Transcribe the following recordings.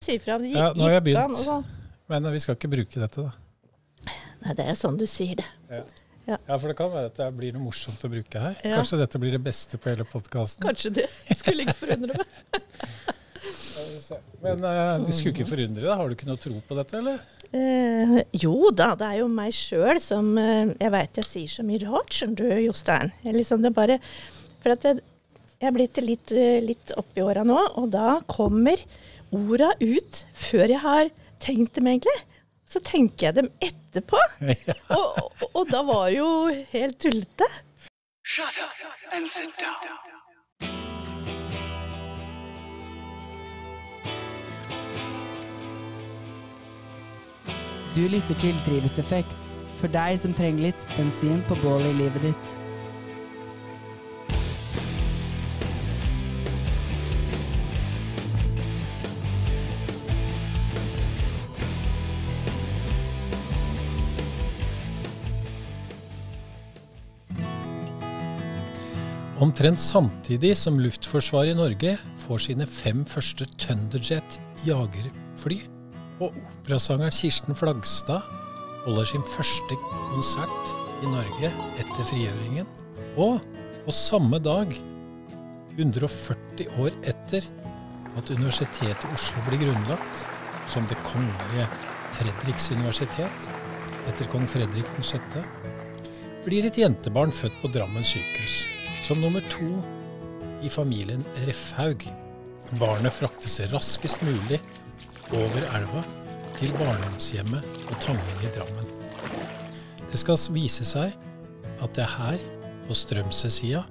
Si fra. Det Ja, nå har jeg an, begynt. Men eh, vi skal ikke bruke dette, da. Nei, det er sånn du sier det. Ja, for det kan være at det blir noe morsomt å bruke her. Ja. Kanskje dette blir det beste på hele podkasten. Kanskje det. Skulle ikke forundre meg. Men uh, du skulle ikke forundre deg. Har du ikke noe tro på dette, eller? Eh, jo da, det er jo meg sjøl som uh, Jeg veit jeg sier så mye rart, skjønner du, Jostein. Jeg liksom, det bare For at jeg, jeg er blitt litt, litt oppi åra nå, og da kommer orda ut før jeg har tenkt dem, egentlig. Så tenker jeg dem etterpå. Ja. Og, og, og da var det jo helt tullete. Shut up and sit down. Du lytter til Drivhuseffekt, for deg som trenger litt bensin på bålet i livet ditt. Omtrent samtidig som Luftforsvaret i Norge får sine fem første Thunderjet jagerfly, og operasangeren Kirsten Flagstad holder sin første konsert i Norge etter frigjøringen, og på samme dag, 140 år etter at Universitetet i Oslo blir grunnlagt som Det kongelige Fredriks universitet etter kong Fredrik 6., blir et jentebarn født på Drammen sykehus, som nummer to i familien Refhaug. Barnet fraktes raskest mulig over elva til barndomshjemmet på Tangen i Drammen. Det skal vise seg at det er her, på Strømsø-sida,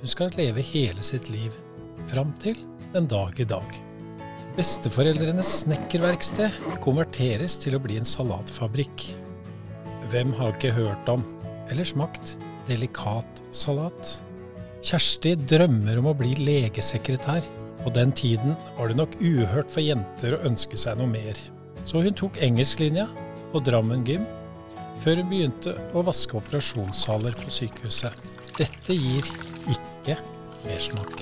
hun skal leve hele sitt liv, fram til den dag i dag. Besteforeldrenes snekkerverksted konverteres til å bli en salatfabrikk. Hvem har ikke hørt om, eller smakt, delikat salat? Kjersti drømmer om å bli legesekretær. På den tiden var det nok uhørt for jenter å ønske seg noe mer. Så hun tok engelsklinja på Drammen gym, før hun begynte å vaske operasjonssaler på sykehuset. Dette gir ikke mersmak.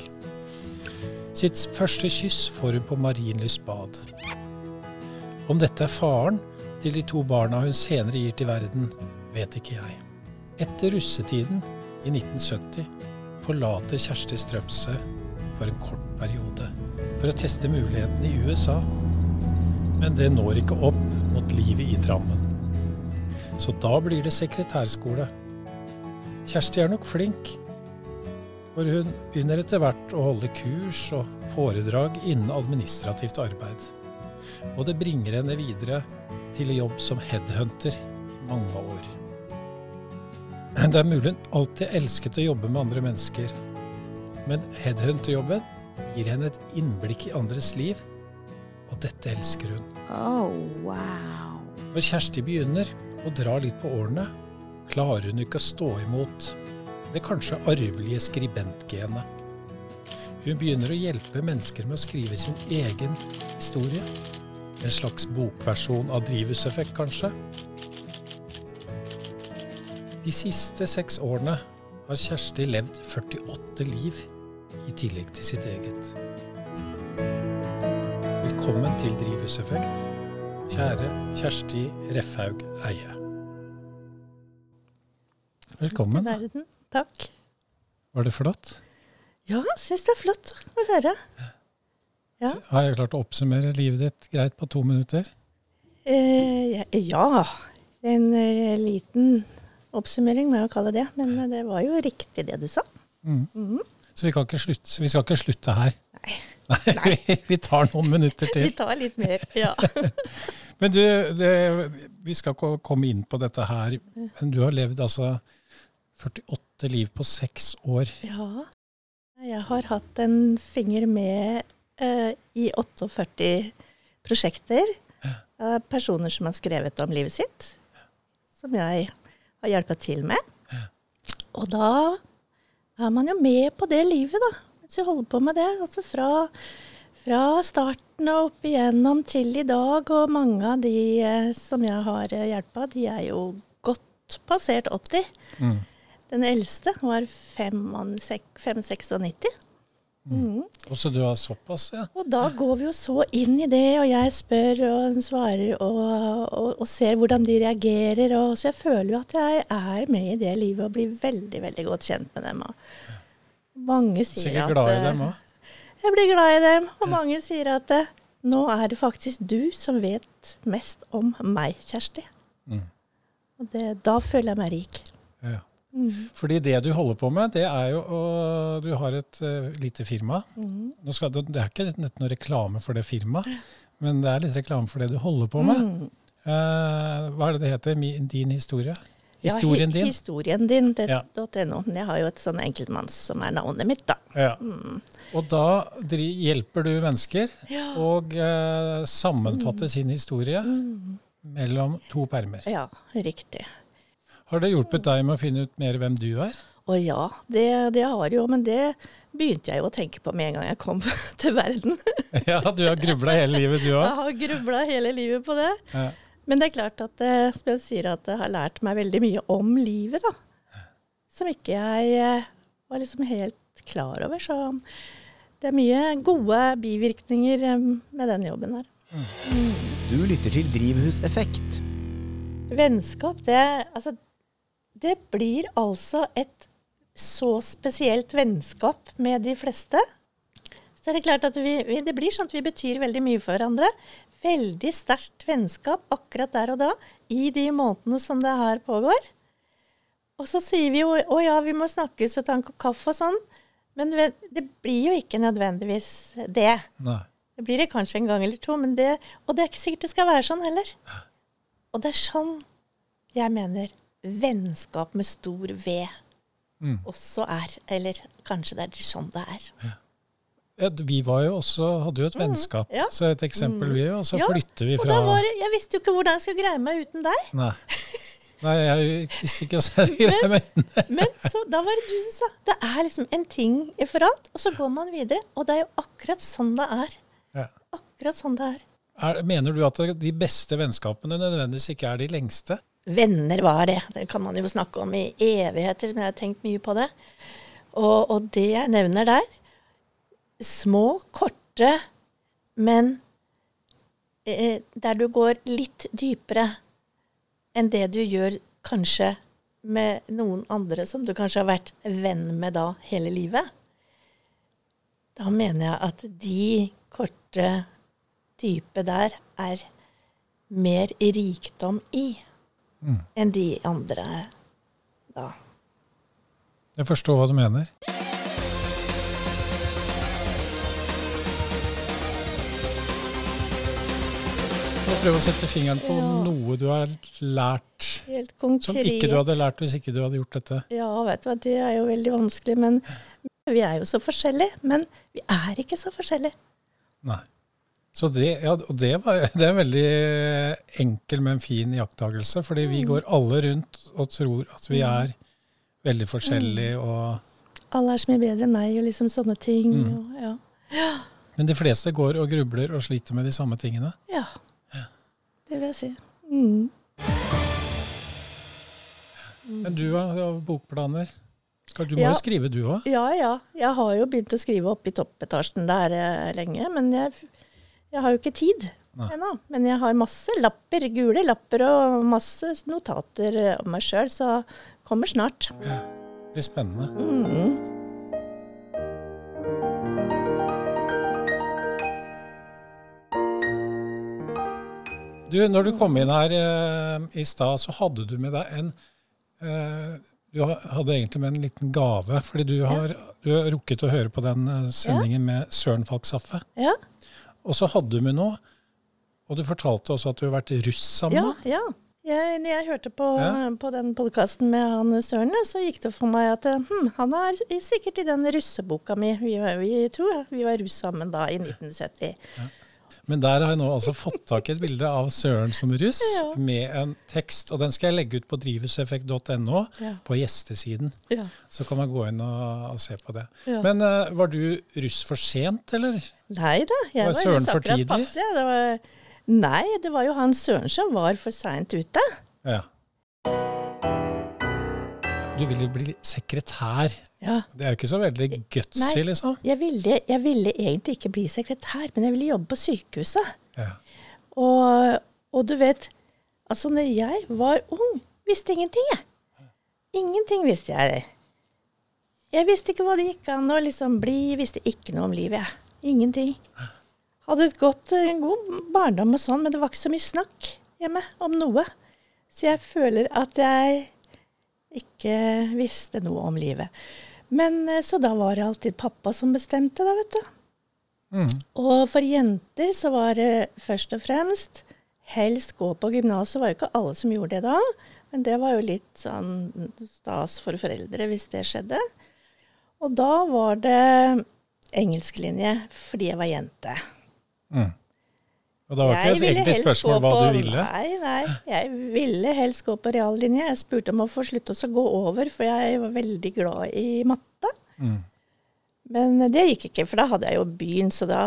Sitt første kyss får hun på Marienlyst bad. Om dette er faren til de to barna hun senere gir til verden, vet ikke jeg. Etter russetiden i 1970 forlater Kjersti Strømsø for en kort periode for å teste mulighetene i USA. Men det når ikke opp mot livet i Drammen. Så da blir det sekretærskole. Kjersti er nok flink, for hun begynner etter hvert å holde kurs og foredrag innen administrativt arbeid. Og det bringer henne videre til jobb som headhunter i mange år. Det er mulig hun alltid elsket å jobbe med andre mennesker, men headhunterjobben gir henne et innblikk i andres liv, og dette elsker hun. Oh, wow. Når Kjersti begynner å dra litt på årene, klarer hun ikke å stå imot det kanskje arvelige skribentgenet. Hun begynner å hjelpe mennesker med å skrive sin egen historie. En slags bokversjon av drivhuseffekt, kanskje. De siste seks årene har Kjersti levd 48 liv i tillegg til sitt eget. Velkommen til Drivhuseffekt, kjære Kjersti Refhaug Eie. Velkommen. Til verden. Takk. Var det flott? Ja, syns det er flott å høre. Ja. Så Har jeg klart å oppsummere livet ditt greit på to minutter? Eh, ja. En eh, liten oppsummering må jeg jo kalle det. Men det var jo riktig det du sa. Mm. Mm. Så vi, kan ikke slutte, vi skal ikke slutte her. Nei. Nei. Vi, vi tar noen minutter til. Vi tar litt mer. Ja. Men du, det, vi skal ikke komme inn på dette her. Men du har levd altså 48 liv på seks år. ja. Jeg har hatt en finger med uh, i 48 prosjekter av personer som har skrevet om livet sitt, som jeg har hjulpet til med. Og da er man jo med på det livet, da, mens jeg holder på med det. Altså fra, fra starten og opp igjennom til i dag, og mange av de eh, som jeg har hjelpa, de er jo godt passert 80. Mm. Den eldste var 5-96. Mm. Og så du har såpass, ja. Og da går vi jo så inn i det, og jeg spør og hun svarer og, og, og ser hvordan de reagerer. Og, så jeg føler jo at jeg er med i det livet og blir veldig, veldig godt kjent med dem. Og mange sier Sikkert at glad i eh, dem òg. Jeg blir glad i dem, og mange sier at eh, nå er det faktisk du som vet mest om meg, Kjersti. Mm. Og det, da føler jeg meg rik. Ja. Mm. Fordi det du holder på med, det er jo å Du har et uh, lite firma. Mm. Nå skal, det, det er ikke noe reklame for det firmaet, men det er litt reklame for det du holder på med. Mm. Uh, hva er det det heter? Din historie? Historien hi- din? Historien din, det, Ja. .no. Jeg har jo et sånn enkeltmanns som er navnet mitt, da. Ja. Mm. Og da hjelper du mennesker Ja. og uh, sammenfatter sin historie Mm. mellom to permer. ja, riktig. Har det hjulpet deg med å finne ut mer hvem du er? Å ja, det, det har jo, men det begynte jeg jo å tenke på med en gang jeg kom til verden. ja, du har grubla hele livet, du Jeg har grubla hele livet på det. Ja. Men det er klart at eh, som jeg sier, at det har lært meg veldig mye om livet, da. Som ikke jeg eh, var liksom helt klar over. Så det er mye gode bivirkninger eh, med den jobben her. Du lytter til Drivhuseffekt. Vennskap, det Altså, det blir altså et så spesielt vennskap med de fleste. Så er det klart at vi, vi, det blir sånn at vi betyr veldig mye for hverandre. Veldig sterkt vennskap akkurat der og da, i de månedene som det her pågår. Og så sier vi jo å ja, vi må snakkes og ta en kopp kaffe og sånn. Men det blir jo ikke nødvendigvis det. Nei. Det blir det kanskje en gang eller to, men det, og det er ikke sikkert det skal være sånn heller. Og det er sånn jeg mener vennskap med stor V Mm. også er. Eller kanskje det er sånn det er. Ja, vi var jo også, hadde jo et vennskap, Mm. ja. så et eksempel vi, og så Ja, flytter vi Og fra da var det, jeg visste jo ikke hvordan jeg skulle greie meg uten deg. Nei. Nei, jeg visste ikke hvordan jeg skulle greie meg uten deg. Men så, da var det du som sa det er liksom en ting for alt, og så går man videre. Og det er jo akkurat sånn det er. Ja. Akkurat sånn det er. Er, mener du at de beste vennskapene nødvendigvis ikke er de lengste? Venner, hva er det? Det kan man jo snakke om i evigheter, men jeg har tenkt mye på det. Og, og det jeg nevner der, små, korte, men eh, der du går litt dypere enn det du gjør kanskje med noen andre som du kanskje har vært venn med da hele livet. Da mener jeg at de korte, dype der er mer rikdom i enn de andre da. Jeg forstår hva du mener. Prøv å sette fingeren på Ja. noe du har lært Helt som ikke du hadde lært hvis ikke du hadde gjort dette. Ja, vet du hva, det er jo veldig vanskelig. Men vi er jo så forskjellige. Men vi er ikke så forskjellige. Nei. Så det, ja, det, var, det er veldig enkel, men fin iakttagelse. Fordi vi går alle rundt og tror at vi er veldig forskjellige. Og, Alle er så mye bedre enn meg, og liksom sånne ting. Mm. Og, ja. men de fleste går og grubler og sliter med de samme tingene. ja. Det vil jeg si. Mm. Men du har bokplaner. Skal, du må Ja. jo skrive, du òg. Ja ja. Jeg har jo begynt å skrive opp i toppetasjen der eh, lenge, men jeg, jeg har jo ikke tid ennå. Men jeg har masse lapper, gule lapper og masse notater eh, om meg sjøl, så kommer snart. Ja. Det blir spennende. Mm. Du, når du kom inn her eh, i stad, så hadde du med deg en eh, Du hadde egentlig med en liten gave, fordi du har, du har rukket å høre på den sendingen sendingen med Søren Falk-Saffe. Ja. Og så hadde vi noe, og du fortalte også at du har vært russ sammen. Ja, ja. Jeg, når jeg hørte på, Ja. på den podkasten med han Søren, så gikk det for meg at hm, han er sikkert i den russeboka mi. Vi, vi tror vi var russ sammen da i 1970. Men der har jeg nå altså fått tak i et bilde av Søren som russ Ja. med en tekst. Og den skal jeg legge ut på drivhuseffekt.no, Ja. på gjestesiden. Ja. Så kan man gå inn og, og se på det. Men uh, var du russ for sent, eller? Nei da, jeg Var var, russ akkurat passe. Det var, nei, det var jo han Søren som var for seint ute. Ja. du ville bli sekretær. Ja. Det er jo ikke så veldig gutsy, liksom. Jeg ville, jeg ville egentlig ikke bli sekretær, men jeg ville jobbe på sykehuset. Ja. Og, og du vet, altså når jeg var ung, visste ingenting, jeg. Ingenting visste jeg. Jeg visste ikke hva det gikk an å liksom bli, visste ikke noe om livet, jeg. Ingenting. Hadde et godt, en god barndom og sånn, men det var ikke så mye snakk hjemme om noe. Så jeg føler at jeg ikke visste noe om livet. Men eh, så da var det alltid pappa som bestemte, da, vet du. Mm. Og for jenter så var det først og fremst helst gå på gymnaset. Det var jo ikke alle som gjorde det da, men det var jo litt sånn stas for foreldre hvis det skjedde. Og da var det engelsklinje fordi jeg var jente. Mm. Og da var ikke det egentlig spørsmål hva på- du ville? Nei, nei. Jeg ville helst gå på reallinje. Jeg spurte om å få slutte å gå over, for jeg var veldig glad i matte. Mm. Men det gikk ikke, for da hadde jeg jo byen, så da,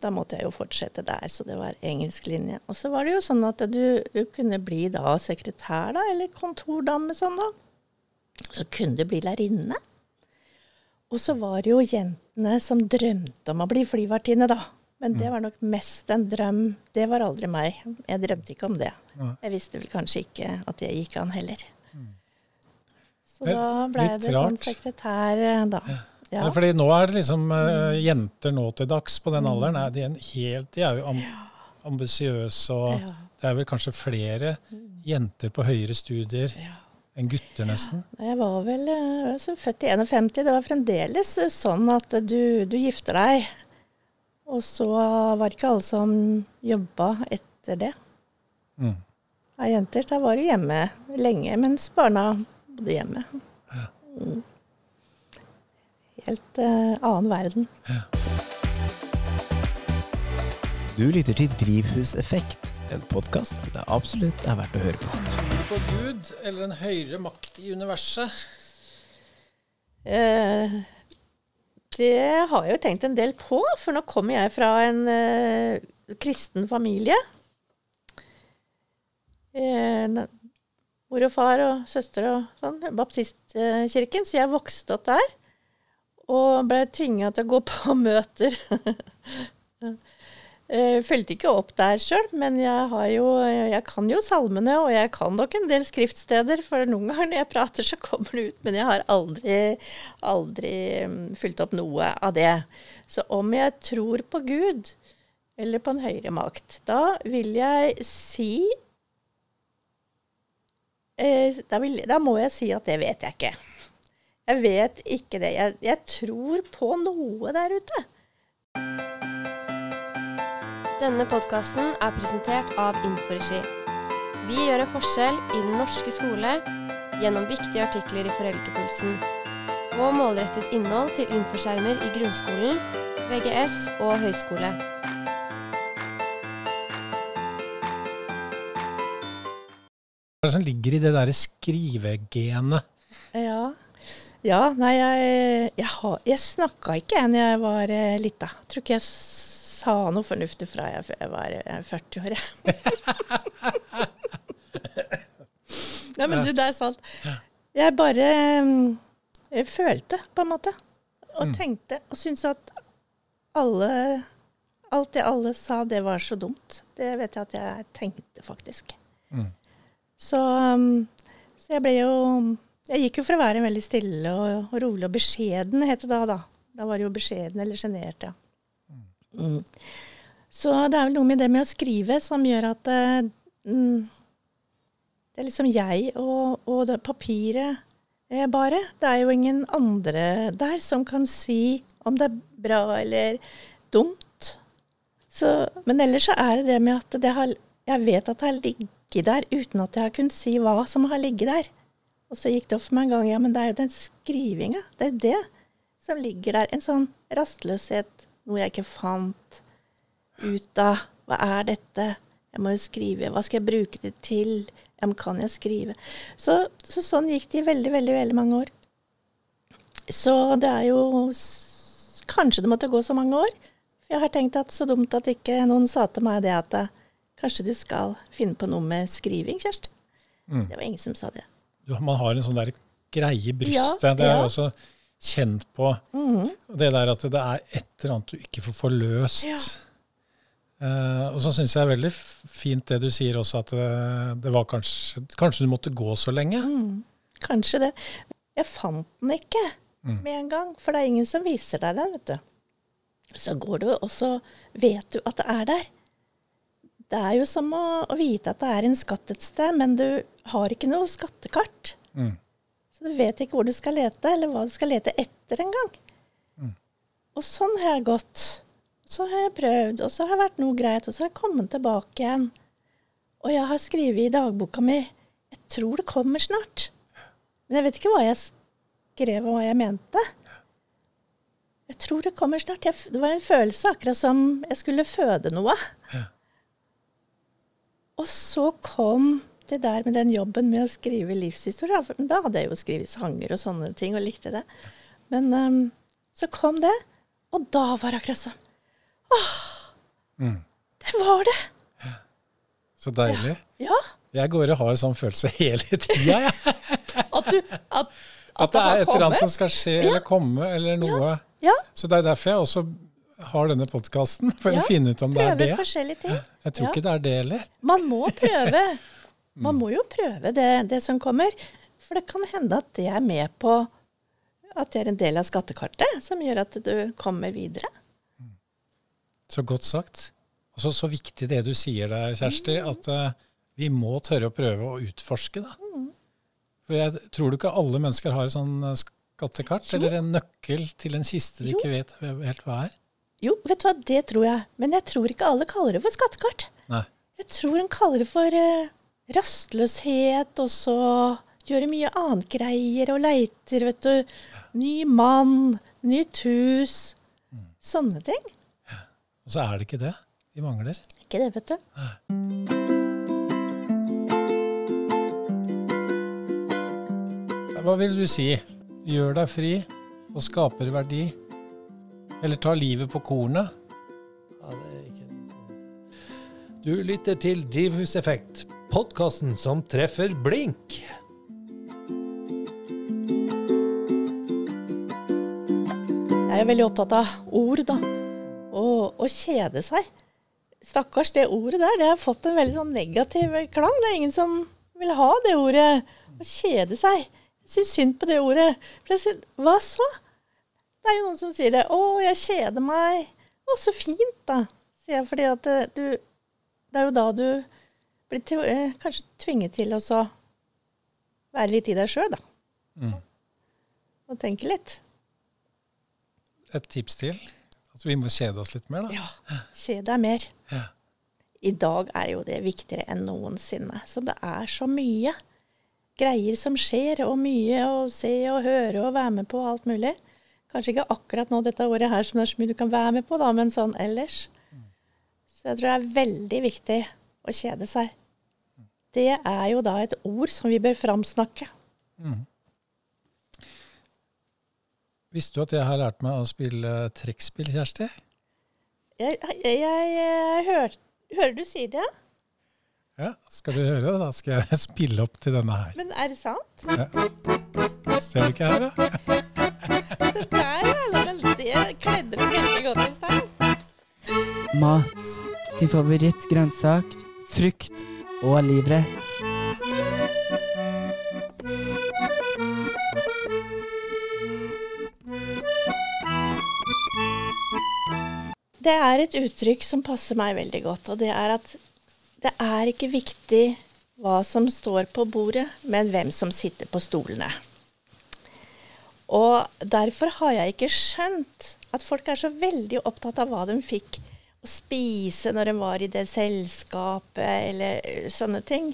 da måtte jeg jo fortsette der. Så det var engelsklinje. Og så var det jo sånn at du, du kunne bli da sekretær, da, eller kontordame sånn, da. Så kunne du bli lærerinne. Og så var det jo jentene som drømte om å bli flyvertinne, da. Men det var nok mest en drøm. Det var aldri meg. Jeg drømte ikke om det. Jeg visste vel kanskje ikke at det gikk an heller. Så er da ble jeg det sånn sekretær, eh, da. Ja. Ja. Fordi nå er det liksom uh, jenter nå til dags på den alderen. Er de, en helt, de er jo am ambisiøse, og Ja. det er vel kanskje flere jenter på høyere studier enn gutter, nesten. Jeg var vel altså, født i 51. Det var fremdeles sånn at du, du gifter deg. Og så var det ikke alle som jobba etter det. Mm. Av jenter, da var du hjemme lenge, mens barna bodde hjemme. Mm. Helt uh, annen verden. Du lytter til Drivhuseffekt, en podkast det absolutt er verdt å høre på. Tror du på Gud eller en høyere makt i universet? Eh, det har jeg jo tenkt en del på, for nå kommer jeg fra en eh, kristen familie. Eh, mor og far og søster og sånn, baptistkirken, så jeg vokste opp der. Og ble tvinga til å gå på møter. Eh, Fulgte ikke opp der sjøl, men jeg, jo, jeg kan jo salmene, og jeg kan nok en del skriftsteder, for noen ganger når jeg prater, så kommer det ut. Men jeg har aldri, aldri mm, fulgt opp noe av det. Så om jeg tror på Gud, eller på en høyere makt, da vil jeg si eh, da, vil, da må jeg si at det vet jeg ikke. Jeg vet ikke det. Jeg, jeg tror på noe der ute. Denne podkasten er presentert av Inforegi. Vi gjør en forskjell i den norske skole gjennom viktige artikler i Foreldrepulsen og målrettet innhold til infoskjermer i grunnskolen, VGS og høyskole. Hva er det som ligger i det derre skrivegenet? Ja. ja nei, jeg, jeg, har- jeg snakka ikke jeg når jeg var eh, lita. Tror ikke jeg sa noe fornuftig fra jeg, jeg var eh, 40 år, jeg. Nei, men du, det er sant. Jeg bare mm, jeg følte, på en måte. Og tenkte. Og syntes at alle Alt det alle sa, det var så dumt. Det vet jeg at jeg tenkte, faktisk. Mm. Så, um, så jeg ble jo Jeg gikk jo fra å være veldig stille og, og rolig og beskjeden, het det da. Da Da var det jo beskjeden eller sjenert, ja. Mm. Så det er vel noe med det med å skrive som gjør at eh, mm, det er liksom jeg og, og det papiret eh, bare. Det er jo ingen andre der som kan si om det er bra eller dumt. Så, men ellers så er det det med at det har, jeg vet at det har ligget der uten at jeg har kunnet si hva som har ligget der. Og så gikk det opp for meg en gang, ja, men det er jo den skrivinga. Det er jo det som ligger der. En sånn rastløshet, noe jeg ikke fant ut av. Hva er dette? Jeg må jo skrive. Hva skal jeg bruke det til? Jeg kan jeg skrive? Så, så sånn gikk det i veldig, veldig, veldig mange år. Så det er jo Kanskje det måtte gå så mange år. For jeg har tenkt at så dumt at ikke noen sa til meg det at kanskje du skal finne på noe med skriving, Kjersti. Mm. Det var ingen som sa det. Du, man har en sånn der greie i Ja, det er ja. også kjent på. Mhm. Det der at det er et eller annet du ikke får forløst. Ja. Uh, og så syns jeg det er veldig fint det du sier også, at det, det var kanskje Kanskje du måtte gå så lenge. Mm, kanskje det. Jeg fant den ikke Mm. med en gang, for det er ingen som viser deg den, vet du. Så går du, og så vet du at det er der. Det er jo som å, å vite at det er en skatt et sted, men du har ikke noe skattekart. Mm. Så du vet ikke hvor du skal lete, eller hva du skal lete etter engang. Mm. Og sånn har jeg gått. Så har jeg prøvd, og så har det vært noe greit, og så har jeg kommet tilbake igjen. Og jeg har skrevet i dagboka mi Jeg tror det kommer snart. Men jeg vet ikke hva jeg skrev, og hva jeg mente. Jeg tror det kommer snart. Jeg, det var en følelse akkurat som jeg skulle føde noe. Og så kom det der med den jobben med å skrive livshistorie. Da hadde jeg jo skrevet sanger og sånne ting, og likte det. Men um, så kom det, og da var det akkurat sånn. Åh! Mm. Det var det! Så deilig. Ja. Jeg går og har sånn følelse hele tida, jeg. At, du, at, At det er et eller annet som skal skje eller komme, eller noe. Ja. Så det er derfor jeg også har denne podkasten, for Ja, å finne ut om det er det. det. forskjellige ting. Jeg tror Ja. ikke det er det heller. Man må prøve. Mm. Man må jo prøve det, det som kommer. For det kan hende at det er med på at det er en del av skattekartet som gjør at du kommer videre. Så godt sagt. Og så, så viktig det du sier der, Kjersti, at uh, vi må tørre å prøve å utforske det. For jeg tror du ikke alle mennesker har et sånn skattekart skattekart, eller en nøkkel til en kiste de Jo. ikke vet helt hva er? Jo, vet du hva, det tror jeg. Men jeg tror ikke alle kaller det for skattekart. Nei. Jeg tror en kaller det for eh, rastløshet, og så gjøre mye annet greier og leiter, vet du. Ny mann, nytt hus. Mm. Sånne ting. Og så er det ikke det. De mangler. Ikke det, vet du. Hva vil du si? Gjør deg fri og skaper verdi? Eller ta livet på kornet? Ja, det er ikke noe sånn. Du lytter til Drivhuseffekt, podkasten som treffer blink. Jeg er veldig opptatt av ord, da. Å kjede seg. Stakkars, det ordet der, det har fått en veldig sånn negativ klang. Det er ingen som vil ha det ordet. Å kjede seg. Jeg syns synd på det ordet. For hva så? Det er jo noen som sier det. 'Å, jeg kjeder meg'. 'Å, så fint', da. Sier jeg, fordi at eh, du Det er jo da du blir eh, kanskje tvinget til å være litt i deg sjøl, da. Mm. Og tenke litt. Et tips til? At vi må kjede oss litt mer, da? Ja, Kjede deg mer. Ja. I dag er jo det viktigere enn noensinne. Så det er så mye greier som skjer, og mye å se og høre og være med på alt mulig. Kanskje ikke akkurat nå dette året her som det er så mye du kan være med på, da, men sånn ellers. Så jeg tror det er veldig viktig å kjede seg. Det er jo da et ord som vi bør framsnakke. Mm. Visste du at jeg har lært meg å spille trekkspill, Kjersti? Jeg, jeg, jeg, jeg hører, hører du sier det, Ja, skal du høre det? Da skal jeg spille opp til denne her. men er det sant? Ja. Ser du ikke her, da? Så der er det veldig, kledde meg veldig godt i deg. Mat. Din favorittgrønnsak. Frukt og livrett. Det er et uttrykk som passer meg veldig godt, og det er at det er ikke viktig hva som står på bordet, men hvem som sitter på stolene. Og derfor har jeg ikke skjønt at folk er så veldig opptatt av hva de fikk å spise når en var i det selskapet, eller eh, sånne ting.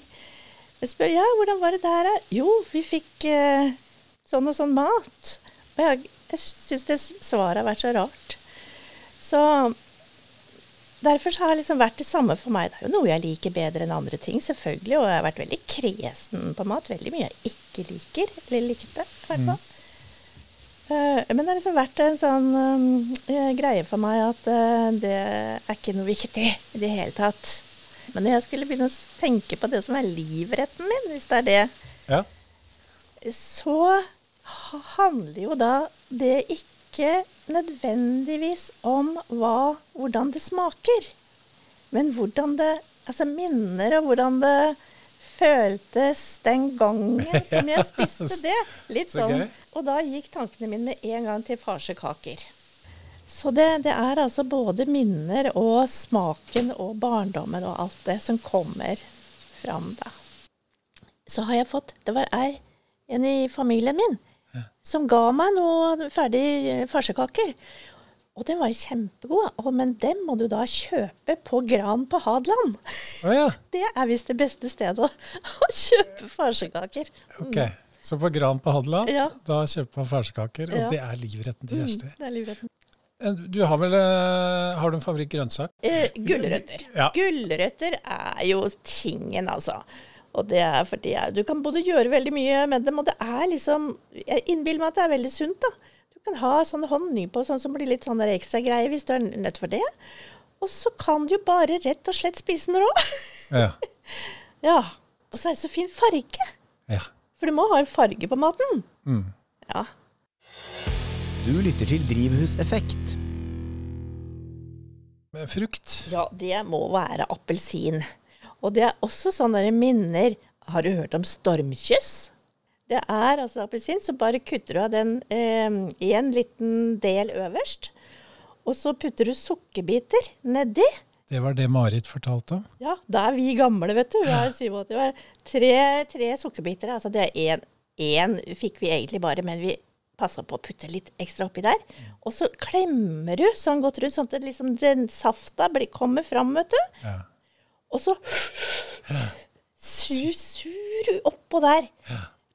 Jeg spør ja, hvordan var det der? Jo, vi fikk eh, sånn og sånn mat. Og jeg, jeg syns det svaret har vært så rart. Så derfor har det liksom vært det samme for meg. Det er jo noe jeg liker bedre enn andre ting, selvfølgelig. Og jeg har vært veldig kresen på mat. Veldig mye jeg ikke liker, eller likte, i hvert fall. Eh, men det har liksom vært en sånn eh, greie for meg at eh, det er ikke noe viktig i det hele tatt. Men når jeg skulle begynne å tenke på det som er livretten min, hvis det er det Ja. så handler jo da det ikke nødvendigvis om hva, hvordan det smaker, men hvordan det Altså minner og hvordan det føltes den gangen som jeg spiste det. Litt Så sånn. Og da gikk tankene mine med en gang til farsekaker. Så det, det er altså både minner og smaken og barndommen og alt det som kommer fram da. Så har jeg fått Det var ei, en i familien min, som ga meg noe ferdig eh, farsekaker. Og den var kjempegod. Å, men dem må du da kjøpe på Gran på Hadeland. Oh, ja. Det er visst det beste stedet å, kjøpe farsekaker. Ok. Så på Gran på Hadeland, Ja. da kjøper man ferskaker, Og Ja. det er livretten til Kjersti. Mm, det er livretten. Eh, Du har vel eh, Har du en favorittgrønnsak? Eh, gulrøtter. Ja. Gulrøtter er jo tingen, altså. Og det er fordi du kan både gjøre veldig mye med dem, og det er liksom Jeg innbiller meg at det er veldig sunt, da. Du kan ha sånn håndny på, sånn som blir litt sånn ekstra greie hvis du er nødt for det. Og så kan du jo bare rett og slett spise den rå. Ja. ja. Og så er det så fin farge. ja. For du må ha en farge på maten. Mm. Ja. Du lytter til Drivhuseffekt. Med Frukt. Ja, det må være appelsin. Og det er også sånne minner. Har du hørt om stormkyss? Det er altså appelsin, så bare kutter du av den eh, i en liten del øverst. Og så putter du sukkerbiter nedi. Det var det Marit fortalte om. Ja, da er vi gamle, vet du. Vi er 87 år. Tre, tre sukkerbiter. Altså det er én. Fikk vi egentlig bare, men vi passa på å putte litt ekstra oppi der. Og så klemmer du sånn godt rundt, sånn at liksom, den safta blir, kommer fram, vet du. Ja. Og så sur, sur du oppå der.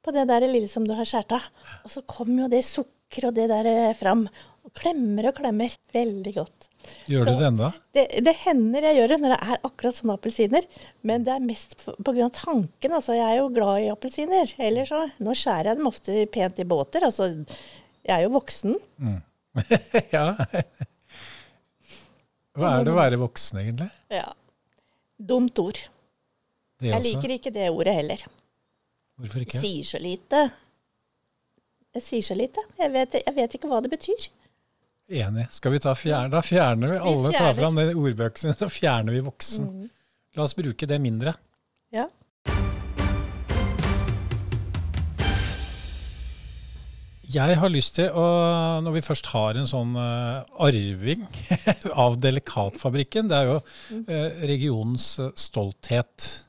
På det der lille som du har skåret av. Og så kommer jo det sukker og det der eh, fram. Og klemmer og klemmer. Veldig godt. Gjør du det enda? Det, det hender jeg gjør det når det er akkurat sånne appelsiner. Men det er mest pga. tanken. Altså, jeg er jo glad i appelsiner. Ellers så Nå skjærer jeg dem ofte pent i båter. Altså, jeg er jo voksen. ja. Hva er det å være voksen, egentlig? Ja. Dumt ord. Det Jeg liker ikke det ordet heller. Hvorfor ikke? sier så lite. Jeg sier så lite. Jeg vet, jeg vet ikke hva det betyr. Enig. Skal vi ta fjerne? Da fjerner vi. Alle vi fjerner. tar fram den ordbøkene så fjerner vi voksen. La oss bruke det mindre. Ja. Jeg har lyst til å, når vi først har en sånn eh, arving av Delikatfabrikken, det er jo Mm. eh, regionens eh, stolthet.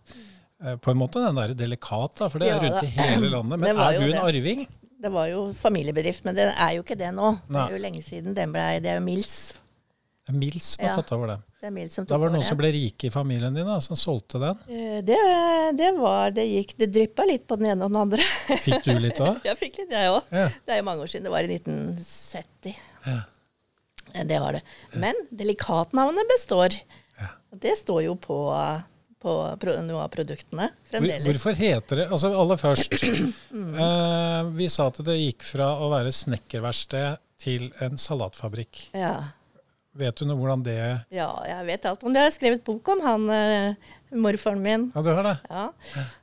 på en måte, den der delikat, da, for det er rundt i hele landet. Men er du en arving? Det var jo familiebedrift, men det er jo ikke det nå. Det er jo lenge siden den ble Det er jo Mills. Det er Mills som har Ja. tatt over det. Det er Mills som Da var det noen som ble rike i familien din, da, som solgte den. Eh, Det, det var Det gikk Det dryppa litt på den ene og den andre. Fikk du litt òg? Jeg fikk litt, jeg òg. Ja. Det er jo mange år siden. Det var i 1970. Ja. Eh, Det var det. Men delikatnavnet består. Ja. Det står jo på, på noen noe av produktene fremdeles. hvorfor heter det Altså aller først. Mm. eh, vi sa at det gikk fra å være snekkerverksted til en salatfabrikk. Ja. Vet du noe hvordan det ja, jeg vet alt om det. Jeg har skrevet bok om han eh, morfaren min. Ja, du har det? Ja.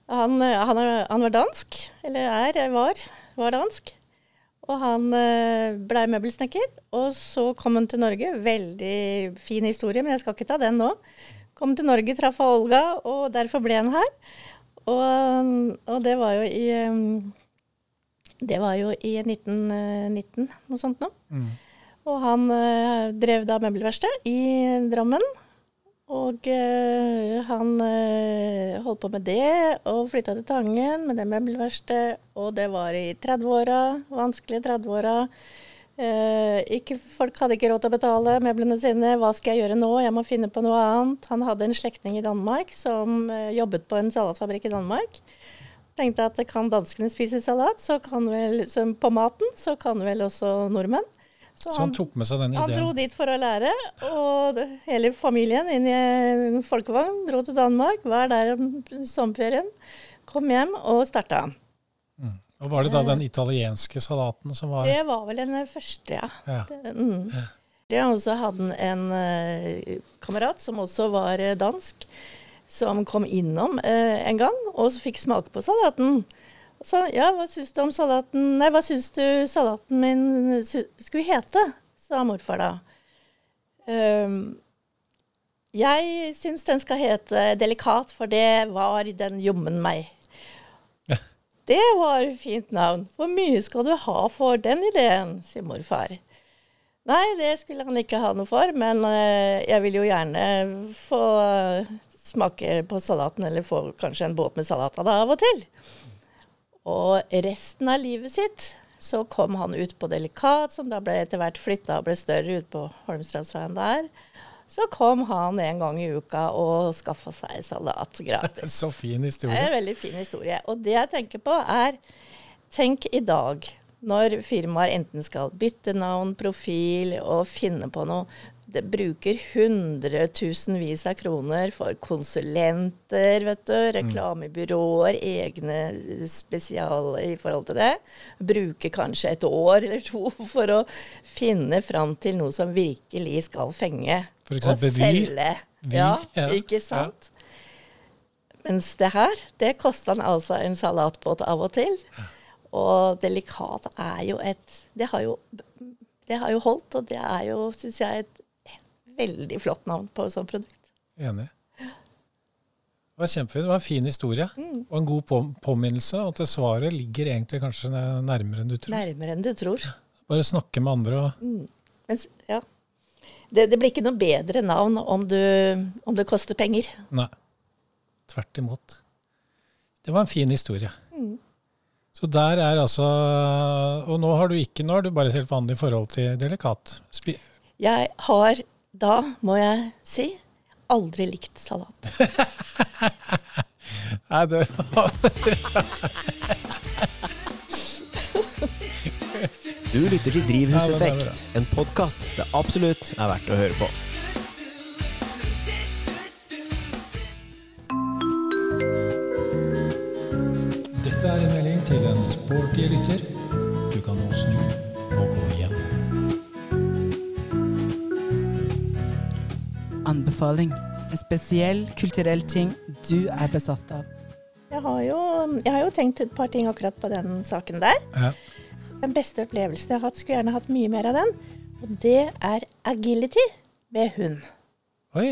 Han, eh, han, han var dansk, eller er, var, var dansk. Og han uh, blei møbelsnekker. Og så kom han til Norge. Veldig fin historie, men jeg skal ikke ta den nå. Kom til Norge, traff Olga, og derfor ble han her. Og, og det var jo i eh, Det var jo i 1919, noe sånt noe. Mm. Og han eh, drev da møbelverksted i Drammen. Og øh, han øh, holdt på med det, og flytta til Tangen med det møbelverkstedet. Og det var i 30-åra, vanskelige 30-åra. Eh, ikke, folk hadde ikke råd til å betale møblene sine. Hva skal jeg gjøre nå? Jeg må finne på noe annet. Han hadde en slektning i Danmark som eh, jobbet på en salatfabrikk i Danmark. Tenkte at kan danskene spise salat så kan vel, så på maten, så kan vel også nordmenn. Så han tok med seg den ideen? Han dro dit for å lære, og hele familien inn i en folkevogn dro til Danmark. Var der om sommerferien. Kom hjem og starta. Og var det da den italienske salaten som var Det var vel den første, ja. ja. Det- Mm. Det også hadde en eh, kamerat som også var eh, dansk, som kom innom eh, en gang og så fikk smake på salaten. Så ja, hva syns du om salaten Nei, hva syns du salaten min skulle hete? sa morfar da. Um, jeg syns den skal hete Delikat, for det var den jommen meg. Det var fint navn. Hvor mye skal du ha for den ideen, sier morfar. Nei, det skulle han ikke ha noe for, men eh, jeg vil jo gjerne få eh, smake på salaten, eller få kanskje en båt med salat av det av og til. Og resten av livet sitt så kom han ut på Delikat, som da ble etter hvert flytta og ble større ut på Holmstrandsveien der. Så kom han en gang i uka og skaffa seg salat gratis. Så fin Det er historie. en veldig fin historie. Og det jeg tenker på er Tenk i dag, når firmaer enten skal bytte navn, profil og finne på noe. Det bruker hundretusenvis av kroner for konsulenter, vet du, reklamebyråer, egne spesial i forhold til det. Bruker kanskje et år eller to for å finne fram til noe som virkelig skal fenge. For eksempel og Vy. selge. vi Ja, ja. ikke sant? Mens det her, det kosta han altså en salatbåt av og til. Og delikat er jo et Det har jo, det har jo holdt, og det er jo, syns jeg, et veldig flott navn på et sånt produkt. Enig. Det var kjempefint. Det var en fin historie. Mm. Og en god på påminnelse. Og at svaret ligger egentlig kanskje nærmere enn du tror. Nærmere enn du tror. Bare snakke med andre og Men, s- ja. det, det blir ikke noe bedre navn om, du, om det koster penger. Nei. Tvert imot. Det var en fin historie. Så der er altså Og nå har du ikke Nå har du bare et helt vanlig forhold til delikat. Spi Jeg har da, må jeg si, aldri likt salat. Nei, det Du lytter til Drivhuseffekt, en podkast det absolutt er verdt å høre på. Dette er en melding til en sporty lytter. Du kan nå snu og gå Anbefaling. En spesiell kulturell ting du er besatt av. Jeg har jo, jeg har jo tenkt et par ting akkurat på den saken der. Ja. Den beste opplevelsen jeg har hatt, skulle gjerne hatt mye mer av den. Og det er agility med hund. Oi.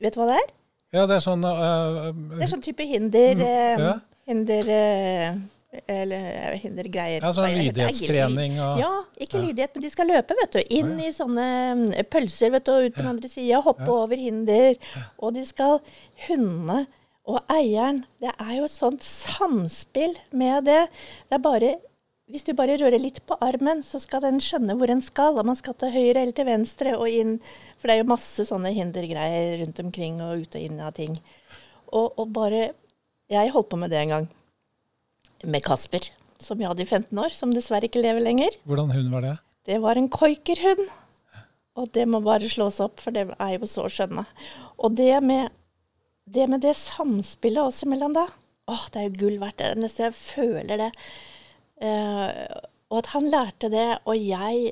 Vet du hva det er? Ja, det er sånn øh, Det er sånn type hinder eh, ja. Hinder eh, Eller hinder, hindergreier. Ja, sånn lydighetstrening og Ja, ikke lydighet, men de skal løpe, vet du. Inn i sånne mm, pølser, vet du, og ut på den andre sida. Hoppe over hinder. Og de skal Hundene og eieren Det er jo et sånt samspill med det. Det er bare hvis du bare rører litt på armen, så skal den skjønne hvor den skal. Om man skal til høyre eller til venstre og inn. For det er jo masse sånne hindergreier rundt omkring og ut og inn av ting. Og, og bare Jeg holdt på med det en gang. Med Kasper, som jeg hadde i 15 år. Som dessverre ikke lever lenger. Hvordan hund var det? Det var en koikerhund. Og det må bare slås opp, for det er jo så skjønne. Og det med det, med det samspillet oss imellom da, åh, det er jo gull verdt. Det nesten jeg føler det. Eh, og at han lærte det, og jeg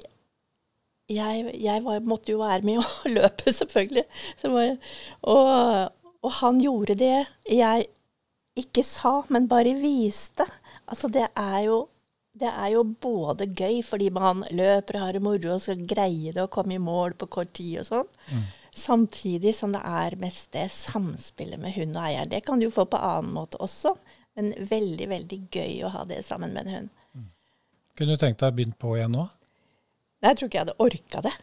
jeg, jeg var, måtte jo være med og løpe, selvfølgelig. Var, og, og han gjorde det jeg ikke sa, men bare viste. Altså, det er jo det er jo både gøy fordi man løper og har det moro og skal greie det og komme i mål på kort tid og sånn. Samtidig som det er mest det samspillet med hund og eier. Det kan du jo få på annen måte også, men veldig, veldig gøy å ha det sammen med en hund. Kunne du tenkt deg å begynne på igjen nå? Nei, Jeg tror ikke jeg hadde orka det.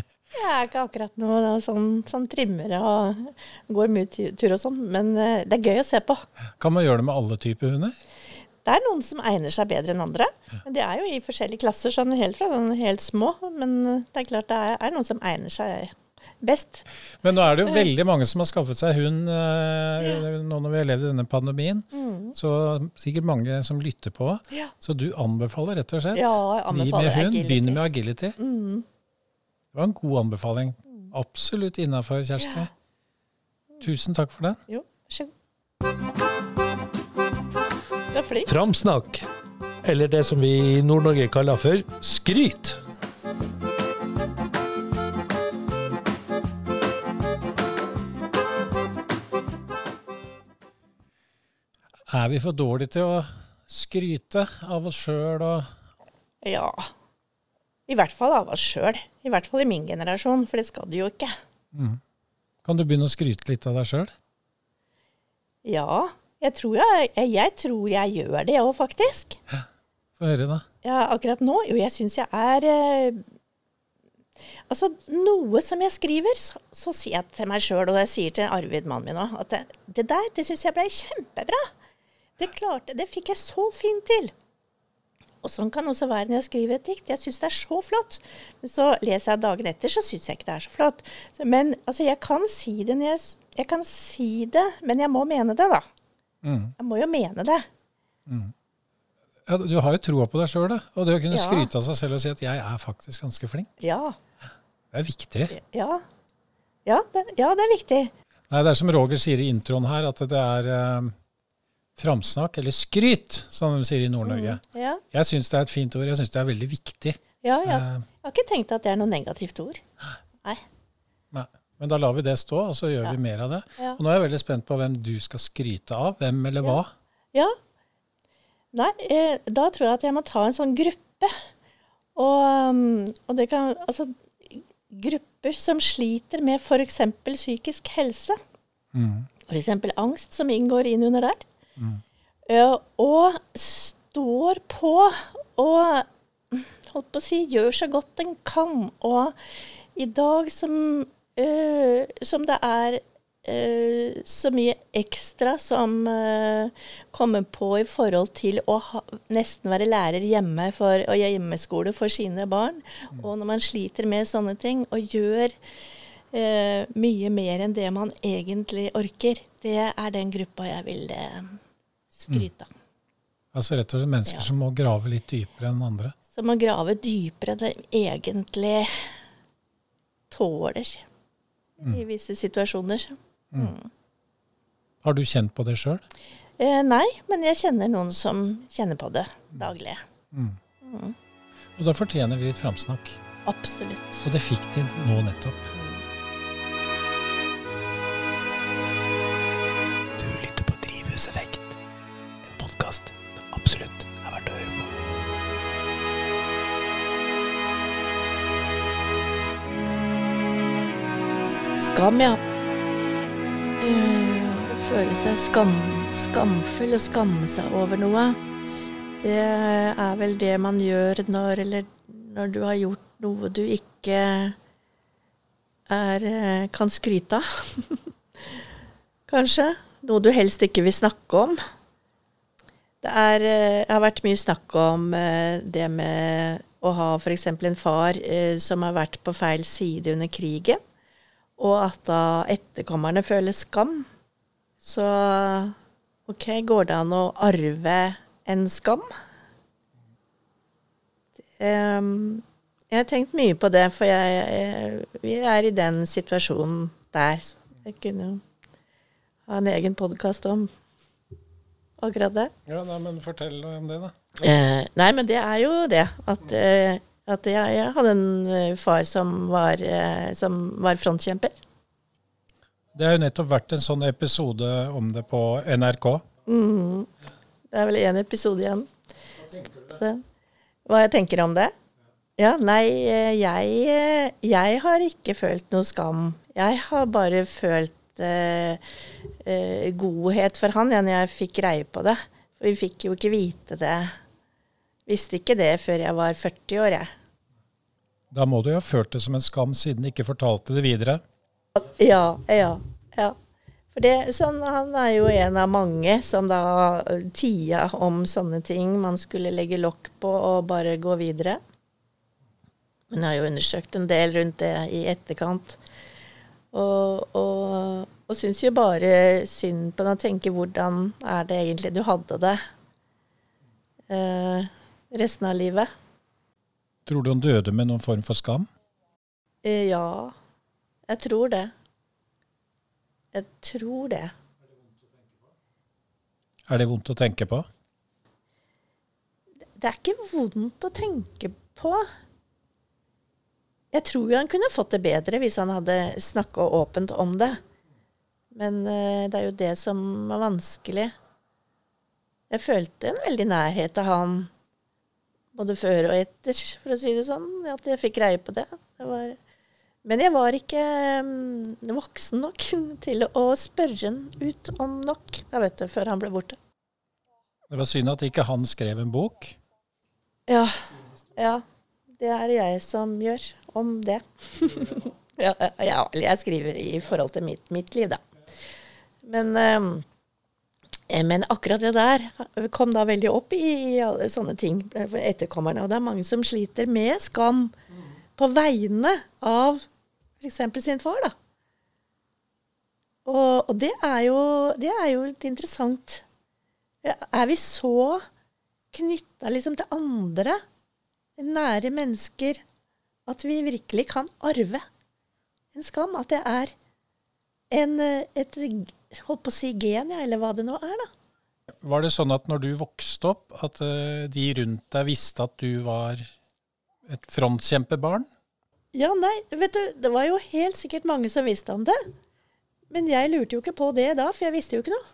Jeg er ikke akkurat noe sånn, sånn trimmer og går mye tur og sånn, men eh, det er gøy å se på. Kan man gjøre det med alle typer hunder? Det er noen som egner seg bedre enn andre. Men det er jo i forskjellige klasser, sånn helt fra sånn helt små. Men det er klart det er, noen som egner seg best. Men nå er det jo veldig mange som har skaffet seg hund eh, nå når vi har levd i denne pandemien. Så sikkert mange som lytter på. Mm. Ja. Så du anbefaler rett og slett Ja, de med hund. Mm. med agility. Det var en god anbefaling. Absolutt innafor, Kjersti. Tusen takk for den. Jo, vær så god. Du er flink. Framsnakk, eller det som vi i Nord-Norge kaller for skryt. Er vi for dårlige til å skryte av oss sjøl og Ja. I hvert fall av oss sjøl. I hvert fall i min generasjon, for det skal du jo ikke. Kan du begynne å skryte litt av deg sjøl? Ja, jeg tror jeg, jeg, jeg, tror jeg gjør det òg, faktisk. Få høre, da. Ja, akkurat nå? Jo, jeg syns jeg er eh, Altså, noe som jeg skriver, så, så sier jeg til meg sjøl, og jeg sier til Arvid, mannen min òg, at det, det der, det syns jeg ble kjempebra. Det klarte Det fikk jeg så fint til. Og sånn kan også være når jeg skriver et dikt. Jeg syns det er så flott. Men så leser jeg dagen etter, så syns jeg ikke det er så flott. Men altså, jeg kan si det jeg Jeg kan si det, men jeg må mene det, da. Mm. Jeg må jo mene det. Ja, du har jo troa på deg sjøl, da. Og det å kunne Ja. skryte av seg selv og si at 'jeg er faktisk ganske flink', Ja. det er viktig. Ja. Ja, det, ja, det er viktig. Nei, det er som Roger sier i introen her, at det er eh, framsnakk, eller skryt, som de sier i Nord-Norge. Ja, Jeg syns det er et fint ord. Jeg syns det er veldig viktig. ja, ja. Eh, Jeg har ikke tenkt at det er noe negativt ord. Nei. nei. Men da lar vi det stå, og så gjør vi mer av det. Ja. Og nå er jeg veldig spent på hvem du skal skryte av. Hvem eller hva. Ja. Nei, eh, da tror jeg at jeg må ta en sånn gruppe. Og, um, og det kan Altså grupper som sliter med f.eks. psykisk helse. Mm. F.eks. angst, som inngår inn under der. Eh, og står på og holdt på å si, gjør så godt en kan. Og i dag som, uh, som det er uh, så mye ekstra som eh, kommer på i forhold til å ha, nesten være lærer hjemme for, og hjemmeskole for sine barn. Og når man sliter med sånne ting og gjør mye mer enn det man egentlig orker, det er den gruppa jeg vil eh, skryte av. Altså rett og slett mennesker Ja. som må grave litt dypere enn andre. Som må grave dypere enn de egentlig tåler i visse situasjoner. Har du kjent på det sjøl? Eh, nei, men jeg kjenner noen som kjenner på det daglig. Og da fortjener de litt framsnakk. Absolutt. Og det fikk de nå nettopp. Skam, ja. Eh, føle seg skam, skamfull og skamme seg over noe. Det er vel det man gjør når, eller når du har gjort noe du ikke er, eh, kan skryte av. Kanskje. Noe du helst ikke vil snakke om. Det er, eh, har vært mye snakk om det med å ha f.eks. en far som har vært på feil side under krigen og at da etterkommerne føler skam. Så ok, går det an å arve en skam? Ehm, jeg har tenkt mye på det, for jeg, jeg, vi er i den situasjonen der. Så jeg kunne jo ha en egen podkast om akkurat det. Ja, nei, men Fortell om det, da. Eh, nei, men det er jo det. At, eh, at jeg, jeg hadde en eh, far som var, eh, som var frontkjemper. Det har jo nettopp vært en sånn episode om det på NRK. Det er vel én episode igjen. Så, hva jeg tenker om det? Ja, nei, eh, jeg, jeg har ikke følt noe skam. Jeg har bare følt eh, eh, godhet for han ja, når jeg fikk greie på det. For vi fikk jo ikke vite det. Visste ikke det før jeg var 40 år, jeg. Da må du jo ha følt det som en skam, siden du ikke fortalte det videre. Ja, ja, ja. For det, sånn, han er jo en av mange som da tia om sånne ting man skulle legge lokk på og bare gå videre. Men jeg har jo undersøkt en del rundt det i etterkant. Og, og, og syns jo bare synd på det å tenke hvordan er det egentlig du hadde det eh, resten av livet. Tror du han døde med noen form for skam? Eh, ja, jeg tror det. Jeg tror det. Er det vondt å tenke på? Det er ikke vondt å tenke på. Jeg tror jo han kunne fått det bedre hvis han hadde snakka åpent om det. Men eh, det er jo det som er vanskelig. Jeg følte en veldig nærhet til han både før og etter, for å si det sånn. At jeg fikk greie på det. det var, men jeg var ikke mm, voksen nok til å spørre han ut om nok da vet du, før han ble borte. Det var synd at ikke han skrev en bok. Ja. ja. Det er jeg som gjør om det. ja, ja, jeg skriver i forhold til mitt, mitt liv, da. Men, eh, men akkurat det der kom da veldig opp i, alle sånne ting for etterkommerne. Og det er mange som sliter med skam på vegne av f.eks. sin far, da. Og, og det, er jo, det er jo litt interessant. Er vi så knytta liksom til andre, nære mennesker, at vi virkelig kan arve en skam? At det er en, et holdt på å si gen, ja, eller hva det nå er, da. Var det sånn at når du vokste opp, at eh, de rundt deg visste at du var et frontkjempebarn? Ja, nei, vet du, det var jo helt sikkert mange som visste om det. Men jeg lurte jo ikke på det da, for jeg visste jo ikke noe.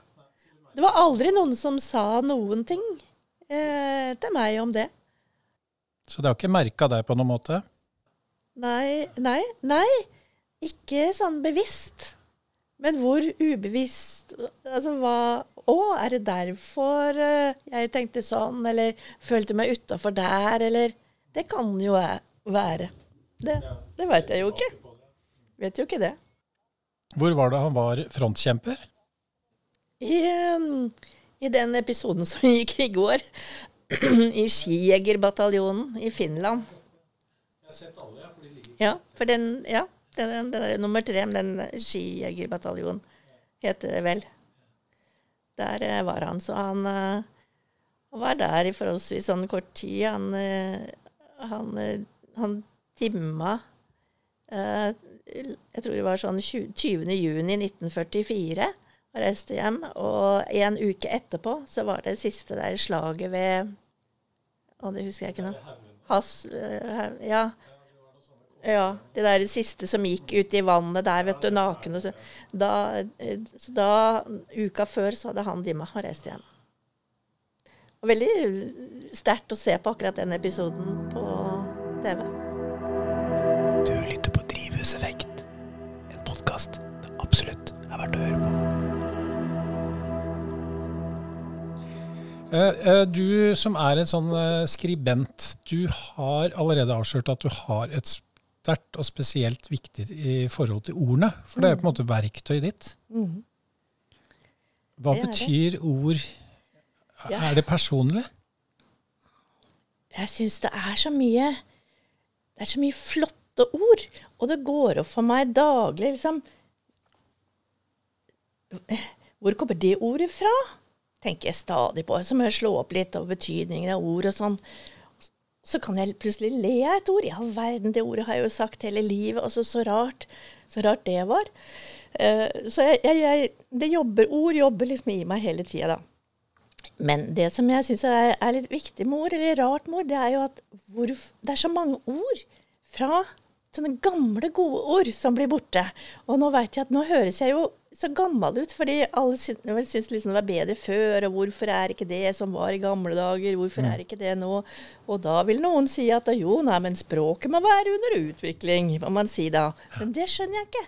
Det var aldri noen som sa noen ting eh, til meg om det. Så det har ikke merka deg på noen måte? Nei, nei, nei. Ikke sånn bevisst. Men hvor ubevisst Altså hva Å, er det derfor eh, jeg tenkte sånn, eller følte meg utafor der, eller Det kan jo være. Det, det veit jeg jo ikke. Vet jo ikke det. Hvor var det han var frontkjemper? I, um, I den episoden som gikk i går, i Skijegerbataljonen i Finland. Jeg har sett alle, ja. For de ligger Ja, for den, ja, det er nummer tre, men den Skijegerbataljonen heter det vel. Der eh, var han. Så han, eh, var der i forholdsvis sånn kort tid. Han, eh, han, han dimma Jeg tror det var sånn 20. juni 1944 og reiste hjem. Og en uke etterpå så var det siste der slaget ved Å, det husker jeg ikke nå. Has, ja. Ja. Det der siste som gikk ut i vannet der, vet du, naken. og Så da, så da, uka før, så hadde han dimma og reist hjem. Og veldig sterkt å se på akkurat den episoden på TV. Du lytter på Drivhuseffekt, en podkast det absolutt er verdt å høre på. Eh, eh, Du som er en sånn eh, skribent, du har allerede avslørt at du har et sterkt og spesielt viktig i forhold til ordene. For det er jo på en måte verktøyet ditt. Mhm. Hva betyr ord? Er det personlig? Jeg syns det er så mye Det er så mye flotte ord. Og det går opp for meg daglig, liksom Hvor kommer det ordet fra? Tenker jeg stadig på. Så må jeg slå opp litt over betydningen av ord og sånn. Så kan jeg plutselig le av et ord. I all verden, det ordet har jeg jo sagt hele livet. Og så, rart. Så rart det var. Uh, så jeg, jeg, jeg Det jobber ord jobber liksom i meg hele tida, da. Men det som jeg syns er, er litt viktig med ord, eller rart med ord, det er jo at hvor, det er så mange ord fra sånne gamle, gode ord som blir borte. Og nå vet jeg at nå høres jeg jo så gammel ut, fordi alle syn- syns liksom det var bedre før, og hvorfor er ikke det som var i gamle dager, hvorfor er ikke det nå? Og da vil noen si at jo, nei, men språket må være under utvikling, må man si da. Men det skjønner jeg ikke.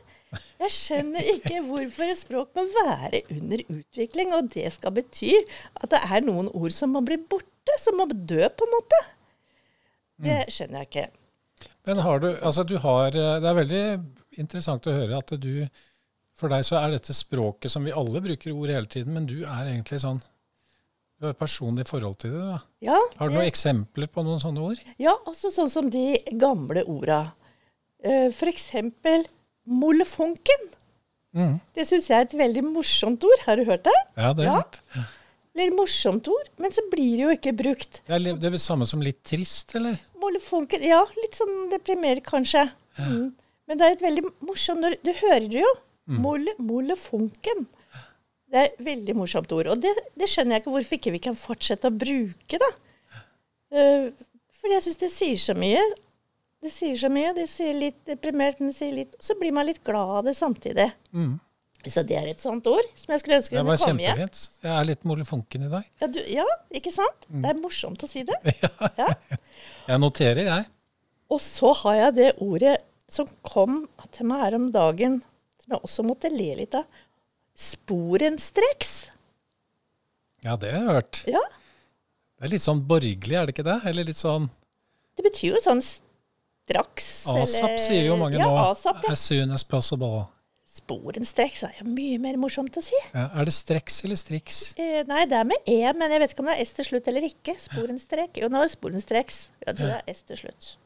Jeg skjønner ikke hvorfor et språk må være under utvikling, og det skal bety at det er noen ord som må bli borte, som må dø, på en måte. Det skjønner jeg ikke. Men har du, altså du har, eh, det er veldig interessant å høre at du, for deg så er dette språket som vi alle bruker ord hele tiden, men du er egentlig sånn, du har et personlig forhold til det da. Ja, Har du noen eksempler på noen sånne ord? Ja, altså sånn som de gamle orda. Eh, For eksempel molefonken. Mm. Det syns jeg er et veldig morsomt ord. Har du hørt det? Ja, det er, Ja. hørt. Litt morsomt ord, men så blir det jo ikke brukt. det er det er samme som litt trist, eller? Molefonken, ja, litt sånn deprimerende, kanskje. Mm. Men det er et veldig morsomt ord. Du hører det jo. Mole, funken. Det er et veldig morsomt ord. Og det, det skjønner jeg ikke hvorfor ikke vi kan fortsette å bruke, da. Uh, fordi jeg syns det sier så mye. Det sier så mye. Det sier litt deprimert, men det sier litt Så blir man litt glad av det samtidig. Mm. Så det er et sånt ord som jeg skulle ønske Det kunne var komme igjen. kjempefint. Jeg er litt molefonken i dag. Ja, du, ja, ikke sant? Mm. Det er morsomt å si det. Ja. Jeg noterer, jeg. Og så har jeg det ordet som kom til meg her om dagen, som jeg også måtte le litt av. Sporenstreks. Ja, det har jeg hørt. Ja, Det er litt sånn borgerlig, er det ikke det? Eller litt sånn det betyr jo sånn straks. ASAP eller- sier jo mange ja, nå. ASAP, ja. As soon as possible. Sporenstreks er jo mye mer morsomt å si. Ja, er det streks eller striks? Eh, nei, det er med E, men jeg vet ikke om det er S til slutt eller ikke. Sporenstrek. Jo, nå er det sporenstreks. Jeg tror det er S til slutt.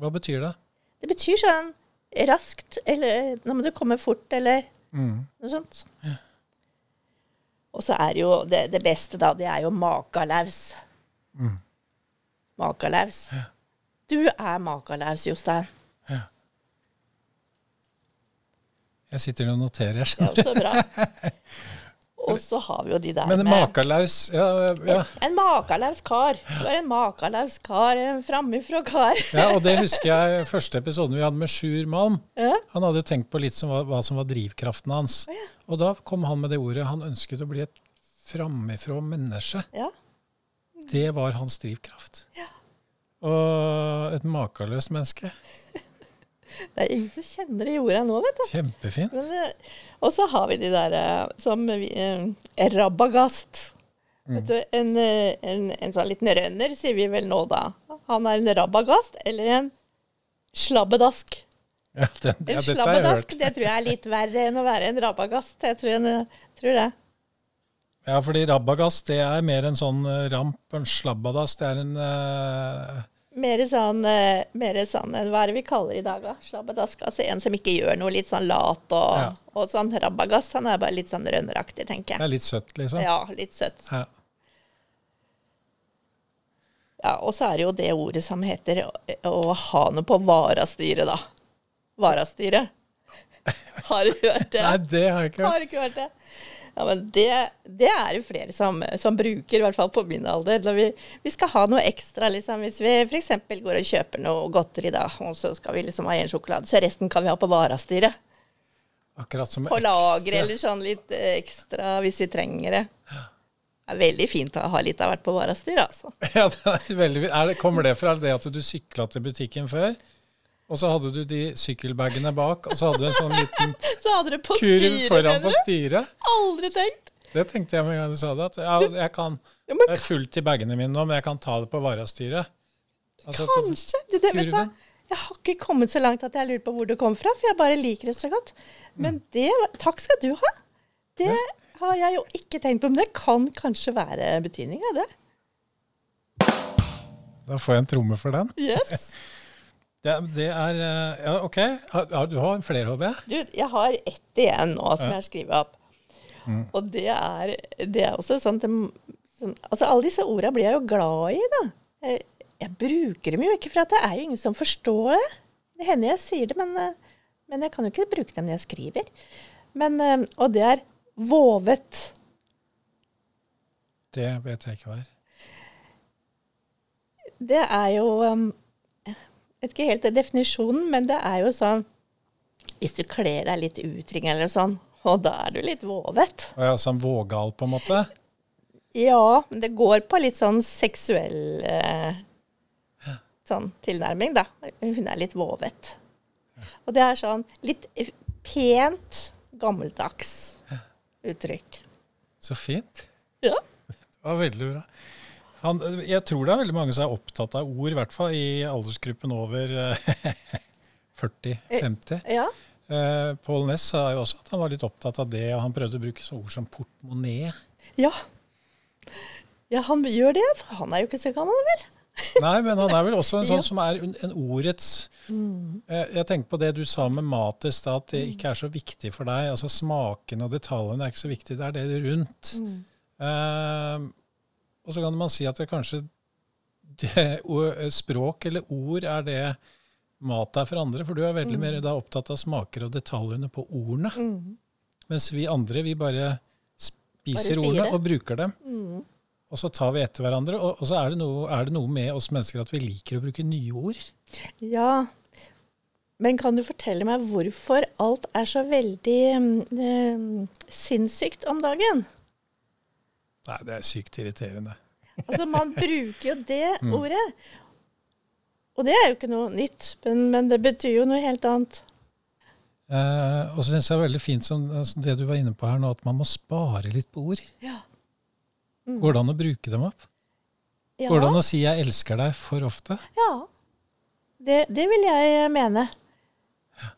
Hva betyr det? Det betyr sånn raskt, eller nå må du komme fort, eller Mm. noe sånt. Og så er jo det, det beste, da, det er jo makalaus. Mm. Makalaus. Du er makalaus, Jostein. Jeg sitter og noterer, jeg Ja, skjønner. så bra. Og så har vi jo de der Men med makalaus ja, ja, En makalaus kar. Du er en makalaus kar. En framifrå kar. ja, og det husker jeg første episoden vi hadde med Sjur Malm. Ja. Han hadde jo tenkt på litt som hva, hva som var drivkraften hans. Og da kom han med det ordet. Han ønsket å bli et framifrå menneske. Ja. Det var hans drivkraft. Ja. Og et makeløst menneske. Det er ingen som kjenner det jorda nå, vet du. Kjempefint. Men, eh, og så har vi de der eh, som vi, eh, Rabagast. Mm. Vet du, en, eh, en, en sånn liten rønner, sier vi vel nå da. Han er en rabagast eller en slabbedask. Ja, den, En ja, en slabbedask det tror jeg er litt verre enn å være en rabagast. Jeg tror, en, tror det. Ja, fordi rabagast det er mer en sånn ramp. En slabbedask. det er en eh, Mer sånn, eh, mer sånn eh, Hva er det vi kaller i dag, da? Slabbedask. Altså en som ikke gjør noe, litt sånn lat og, Ja. og sånn. Rabagast, han er bare litt sånn rønneraktig, tenker Det jeg. er litt søtt, liksom. Ja, litt søtt. Ja. Ja, og så er det jo det ordet som heter å, å ha noe på varastyret, da. Varastyret. Har du hørt det? Nei, det har jeg ikke hørt. Har du ikke hørt det? Ja, men det, det er det flere som, som bruker, i hvert fall på min alder. Vi, vi skal ha noe ekstra, liksom. Hvis vi f.eks. går og kjøper noe godteri, da, og så skal vi liksom ha en sjokolade, så resten kan vi ha på varastyret. Akkurat som På lager eller sånn litt ekstra hvis vi trenger det. Det er veldig fint å ha litt av hvert på varastyret, altså. Ja, det er veldig, er det, kommer det fra det at du sykla til butikken før? Og så hadde du de sykkelbagene bak, og så hadde du en sånn liten Så kurv styre, foran på styret. Aldri tenkt. Det tenkte jeg med en gang du sa det. At jeg, jeg kan, det er fullt i bagene mine nå, men jeg kan ta det på varastyret. Altså, Kanskje. Du, det, vet du hva? Jeg har ikke kommet så langt at jeg lurer på hvor det kom fra, for jeg bare liker det så godt. Men Mm. det Takk skal du ha. Det har jeg jo ikke tenkt på, men det kan kanskje være betydning av det. Da får jeg en tromme for den. Yes. Det, det er eh, Ja, OK. Du har flere, håper jeg? Du, jeg har ett igjen nå som Ja. jeg har skrevet opp. Og det er, det er også sånn sånn, Altså, alle disse orda blir jeg jo glad i, da. Jeg, jeg bruker dem jo ikke, for at det er jo ingen som forstår det. Det hender jeg sier det, men, eh, men jeg kan jo ikke bruke dem når jeg skriver. Men, eh, og det er vovet. Det vet jeg ikke hva er. Det er jo um, vet ikke helt definisjonen, men det er jo sånn Hvis du kler deg litt utring eller sånn, og da er du litt våvet. Og er sånn vågal, på en måte. Ja, men det går på litt sånn seksuell eh, sånn tilnærming, da. Hun er litt vovet. Og det er sånn litt pent, gammeldags uttrykk. Så fint. Ja. Det var veldig bra. Han, jeg tror det er veldig mange som er opptatt av ord, i hvert fall i aldersgruppen over eh, 40-50. Ja. Eh, Pål Næss sa jo også at han var litt opptatt av det, og han prøvde å bruke så ord som portemonee. ja. Ja, han gjør det, for han er jo ikke så gammel, vel? Nei, men han er vel også en Ja. sånn som er en en ordets eh, Jeg tenker på det du sa med mat i stad, at det ikke er så viktig for deg. Altså Smaken og detaljene er ikke så viktig, det er det rundt. Eh, og så kan man si at det kanskje det, språk eller ord er det mat er for andre, for du er veldig mer da opptatt av smaker og detaljene på ordene. Mens vi andre, vi bare spiser Bare ordene og bruker dem. Og så tar vi etter hverandre. Og, og så er det, noe, er det noe med oss mennesker at vi liker å bruke nye ord. Ja. Men kan du fortelle meg hvorfor alt er så veldig mm, eh, sinnssykt om dagen? Nei, det er sykt irriterende. Altså, man bruker jo det ordet. Og det er jo ikke noe nytt, men, men det betyr jo noe helt annet. Eh, og så syns jeg det er veldig fint som, som det du var inne på her nå, at man må spare litt på ord. Ja. Går det an å bruke dem opp? Ja, Går det an å si 'jeg elsker deg' for ofte? ja. Det, det vil jeg mene. Ja.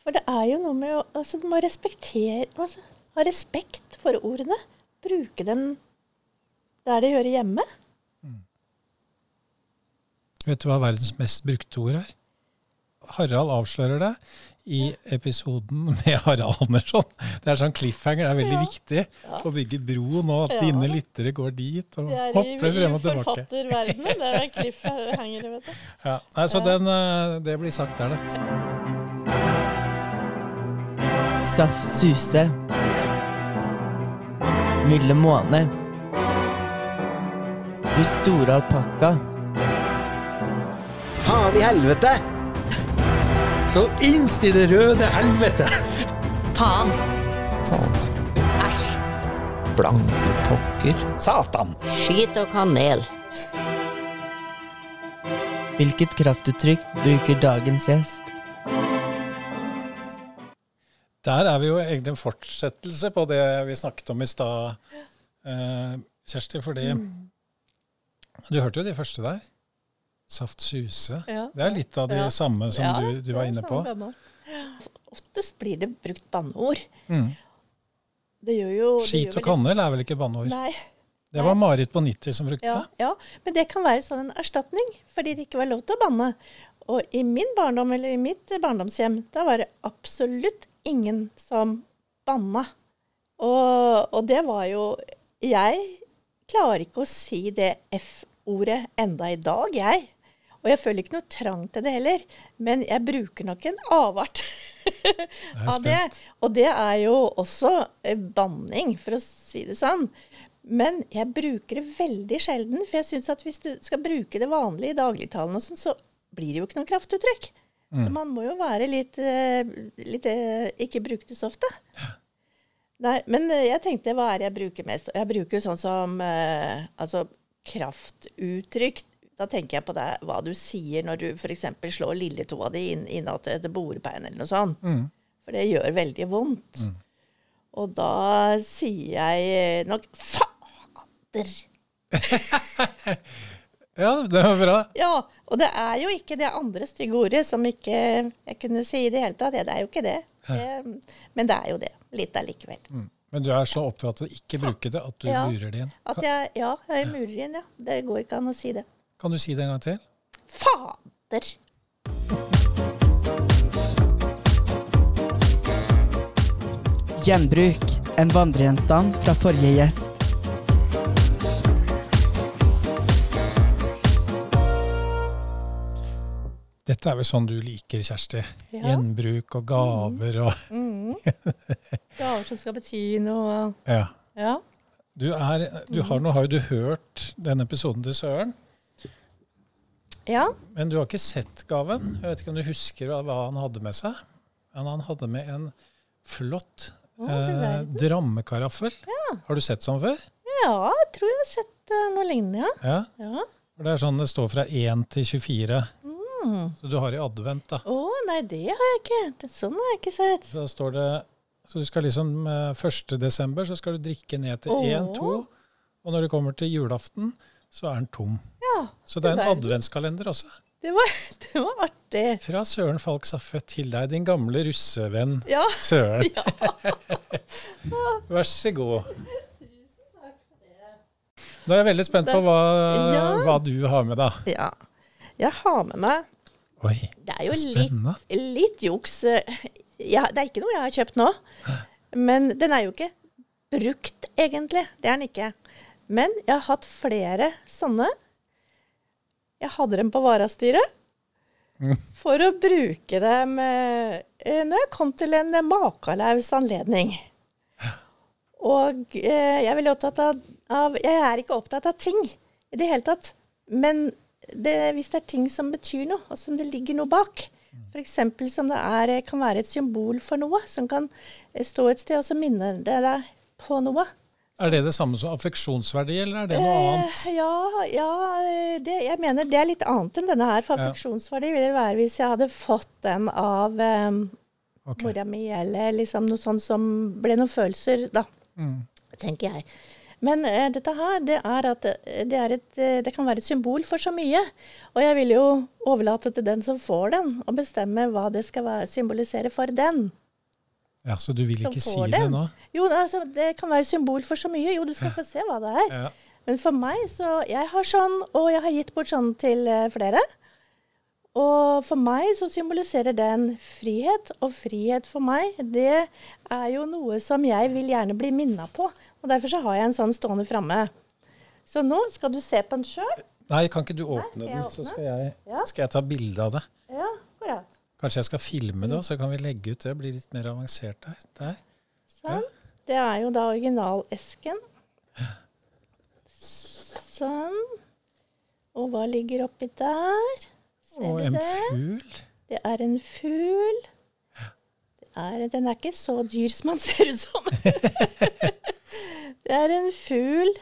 For det er jo noe med å altså, respektere altså, Ha respekt for ordene. Bruke dem der de hører hjemme. Vet du hva verdens mest brukte ord er? Harald avslører det i episoden med Harald Andersson. Det er sånn cliffhanger, det er veldig Ja. viktig å bygge bro nå, at Ja. dine lyttere går dit og hopper frem og hopper frem og i tilbake. forfatterverdenen. Det er cliffhanger, vet du. Ja. Nei, så Ja. den, eh, det blir sagt der, det. Saft Suse. Milde måne. Du store alpakka. Faen i helvete! Så innst i det røde helvete! Faen. Faen. Æsj. Blanke pokker. Satan! Skit og kanel. Hvilket kraftuttrykk bruker dagens gjest? Der er vi jo egentlig en fortsettelse på det vi snakket om i stad, eh, Kjersti. Fordi du hørte jo de første der. Saft Suse. Ja. Det er litt av de Ja. samme som Ja, du, du var inne på. Oftest blir det brukt banneord. Mm. Det gjør jo Skit gjør og kannel er vel ikke banneord? Nei. Det var Marit på 90 som brukte det. ja, men det kan være sånn en erstatning, fordi det ikke var lov til å banne. Og i min barndom, eller i mitt barndomshjem, da var det absolutt ingen som banna. Og, og det var jo Jeg klarer ikke å si det F-ordet enda i dag, jeg. Og jeg føler ikke noe trang til det heller, men jeg bruker nok en avart av det. Og det er jo også eh, banning, for å si det sånn. Men jeg bruker det veldig sjelden, for jeg syns at hvis du skal bruke det vanlige i dagligtalen, og sånn, så blir det jo ikke noe kraftuttrykk. Så man må jo være litt, eh, litt eh, Ikke bruke det så ofte. Nei, men eh, jeg tenkte hva er det jeg bruker mest? Og Jeg bruker jo sånn som altså kraftuttrykk. Da tenker jeg på det, hva du sier når du f.eks. slår lilletåa di inn, innat et bordbein eller noe sånt. Mm. For det gjør veldig vondt. Og da sier jeg nok fader. Ja, det var bra. Ja, og det er jo ikke det andre stygge ordet som ikke jeg kunne si i det hele tatt. Det er jo ikke det. det. Men det er jo det. Litt allikevel. Mm. Men du er så opptatt av å ikke bruke det at du Ja. murer det inn. At jeg, ja, jeg murer inn, ja. Det går ikke an å si det. Kan du si det en gang til? Fader! Gjenbruk. En vandregjenstand fra forrige gjest. Dette er vel sånn du liker, Kjersti. Ja. Gjenbruk og gaver og Mm. Gaver som skal bety noe. Ja. Ja. Du er, du har, nå har jo du hørt denne episoden til Søren, ja. men du har ikke sett gaven. Jeg vet ikke om du husker hva, han hadde med seg? Men han hadde med en flott oh, eh, drammekaraffel. drammekaraffel. Har du sett sånn før? Ja, jeg tror jeg har sett eh, noe lignende, ja. Ja. ja. Det er sånn det står fra 1 til 24. Mm. Så du har i advent, da. Å, nei, det har jeg ikke. Sånn har jeg ikke sett. Så står det Så du skal liksom eh, 1. desember så skal du drikke ned til Åh. 1-2. Og når det kommer til julaften, så er den tom. Ja, Så det er en adventskalender også. det var, det var artig. Fra Søren Falk Saffet til deg, din gamle russevenn Ja. Søren. Vær så god. Nå er jeg veldig spent på hva, Ja. hva du har med, da. ja. Jeg har med meg Oi, Det er jo så litt, spennende. litt juks. Ja, det er ikke noe jeg har kjøpt nå. Men den er jo ikke brukt, egentlig. Det er den ikke. Men jeg har hatt flere sånne. Jeg hadde dem på varastyret. For å bruke dem eh, når jeg kom til en makalaus anledning. Og eh, jeg er veldig opptatt av, av Jeg er ikke opptatt av ting i det hele tatt. Men det, hvis det er ting som betyr noe, og som det ligger noe bak, F.eks. som det er, kan være et symbol for noe, som kan eh, stå et sted, og så minner det deg på noe. Er det det samme som affeksjonsverdi, eller er det noe annet? Eh, ja, ja det, jeg mener det er litt annet enn denne her. For Ja. affeksjonsverdi ville være hvis jeg hadde fått den av eh, okay. mora mi, eller liksom noe sånt som ble noen følelser, da, Mm. tenker jeg. Men eh, dette her, det er at eh, det, er et, eh, det kan være et symbol for så mye. Og jeg vil jo overlate til den som får den, å bestemme hva det skal være, symbolisere for den. Ja, Så du vil ikke si den. det nå? Jo, altså, det kan være symbol for så mye. Jo, du skal få se hva det er. Ja. Men for meg, så Jeg har sånn, og jeg har gitt bort sånn til eh, flere. Og for meg så symboliserer den frihet, og frihet for meg, det er jo noe som jeg vil gjerne bli minna på. Og derfor så har jeg en sånn stående framme. Så nå skal du se på den sjøl. Nei, kan ikke du åpne den, så skal jeg, Ja. skal jeg ta bilde av det. Ja, akkurat. Kanskje jeg skal filme det, så kan vi legge ut det. Blir litt mer avansert der. der. Sånn. Det er jo da originalesken. Sånn. Og hva ligger oppi der? Ser Og en det? fugl. Det er en fugl. Det er, den er ikke så dyr som han ser ut som. det er en fugl.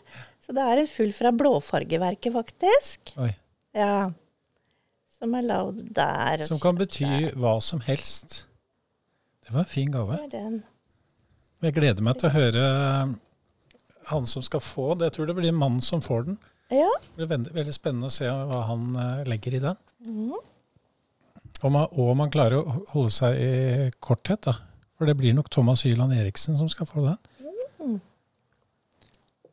Så det er en fugl fra Blåfargeverket, faktisk. Oi. Ja. Som er lagd der. Som kan der. bety hva som helst. Det var en fin gave. Jeg gleder meg til å høre han som skal få det. Jeg tror det blir mannen som får den. Ja. Det blir veldig, veldig spennende å se hva han eh, legger i den. Mm. Og man, og man klarer å holde seg i korthet, da. For det blir nok Thomas Hyland Eriksen som skal få den.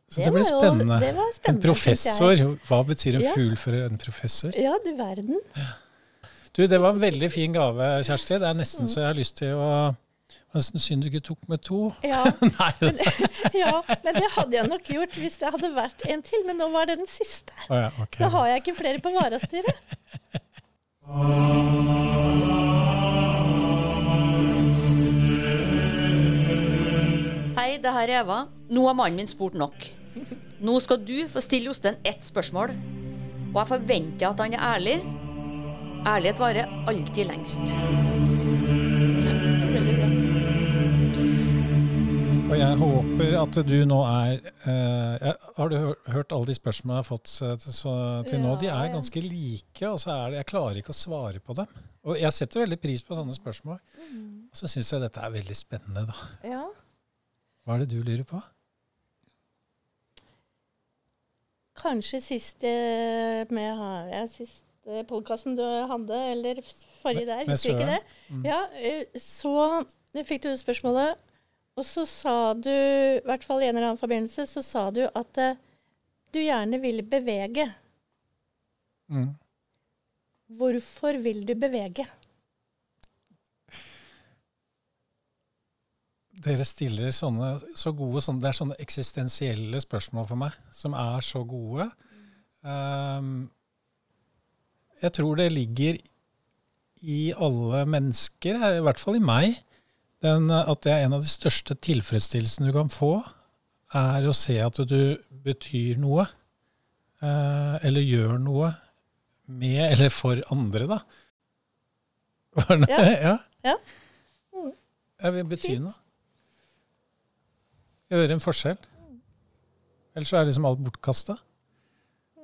Så det, det blir jo- spennende. det var En professor. Hva betyr en Ja. fugl for en professor? Ja, du verden. Du, det var en veldig fin gave, Kjersti. Det er nesten Mm. så jeg har lyst til å Nesten synd du ikke tok med to. Ja. Nei, Men, ja, men det hadde jeg nok gjort hvis det hadde vært en til. Men nå var det den siste. Oh, ja, okay. Da har jeg ikke flere på varastyret. Hei, det her er Eva. Nå har mannen min spurt nok. Nå skal du få stille Jostein ett spørsmål. Og jeg forventer at han er ærlig. Ærlighet varer alltid lengst. Og jeg håper at du nå er eh, jeg- Har du hørt alle de spørsmålene jeg har fått til, så, til nå? De er ganske like, og så er det Jeg klarer ikke å svare på dem. Og jeg setter veldig pris på sånne spørsmål. Mm. Og så syns jeg dette er veldig spennende, da. Ja. Hva er det du lurer på? Kanskje siste med ja, siste podkasten du hadde, eller forrige der, husker ikke det? Mm. Ja, eh, så fikk du spørsmålet, og så sa du, i hvert fall i en eller annen forbindelse, så sa du at eh, du gjerne vil bevege. Mm. Hvorfor vil du bevege? Dere stiller sånne så gode sånne, Det er sånne eksistensielle spørsmål for meg, som er så gode. Um, jeg tror det ligger i alle mennesker, i hvert fall i meg, den, at det er en av de største tilfredsstillelsene du kan få, er å se at du betyr noe, Uh, eller gjør noe med eller for andre, da. Var det- Ja. ja. Ja. Jeg vil bety noe. Gjøre en forskjell. Ellers så er liksom alt bortkasta.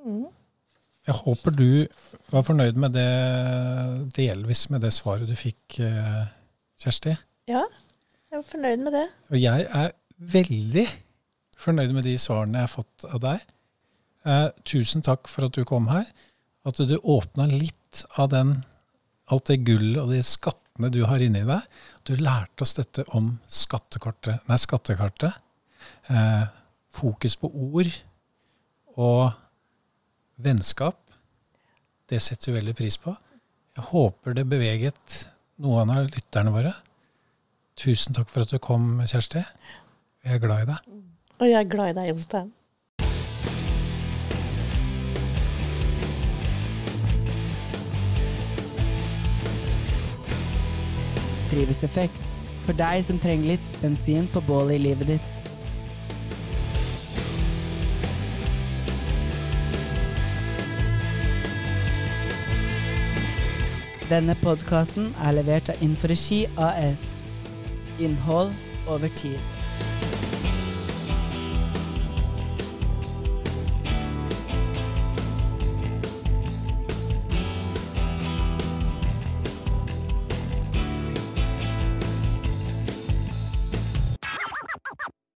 Mm. Jeg håper du var fornøyd med det, delvis med det svaret du fikk, eh, Kjersti. Ja, jeg var fornøyd med det. Og jeg er veldig fornøyd med de svarene jeg har fått av deg. Eh, tusen takk for at du kom her. At du åpna litt av den, alt det gullet og de skattene du har inni deg. Du lærte oss dette om skattekartet, nei, skattekartet. Eh, fokus på ord og vennskap. Det setter vi veldig pris på. Jeg håper det beveget noen av lytterne våre. Tusen takk for at du kom, Kjersti. Jeg er glad i deg. Og jeg er glad i deg, Jostein. Drivhuseffekt. For deg som trenger litt bensin på bålet i livet ditt. Denne podkasten er levert av Inforegi AS. Innhold over tid.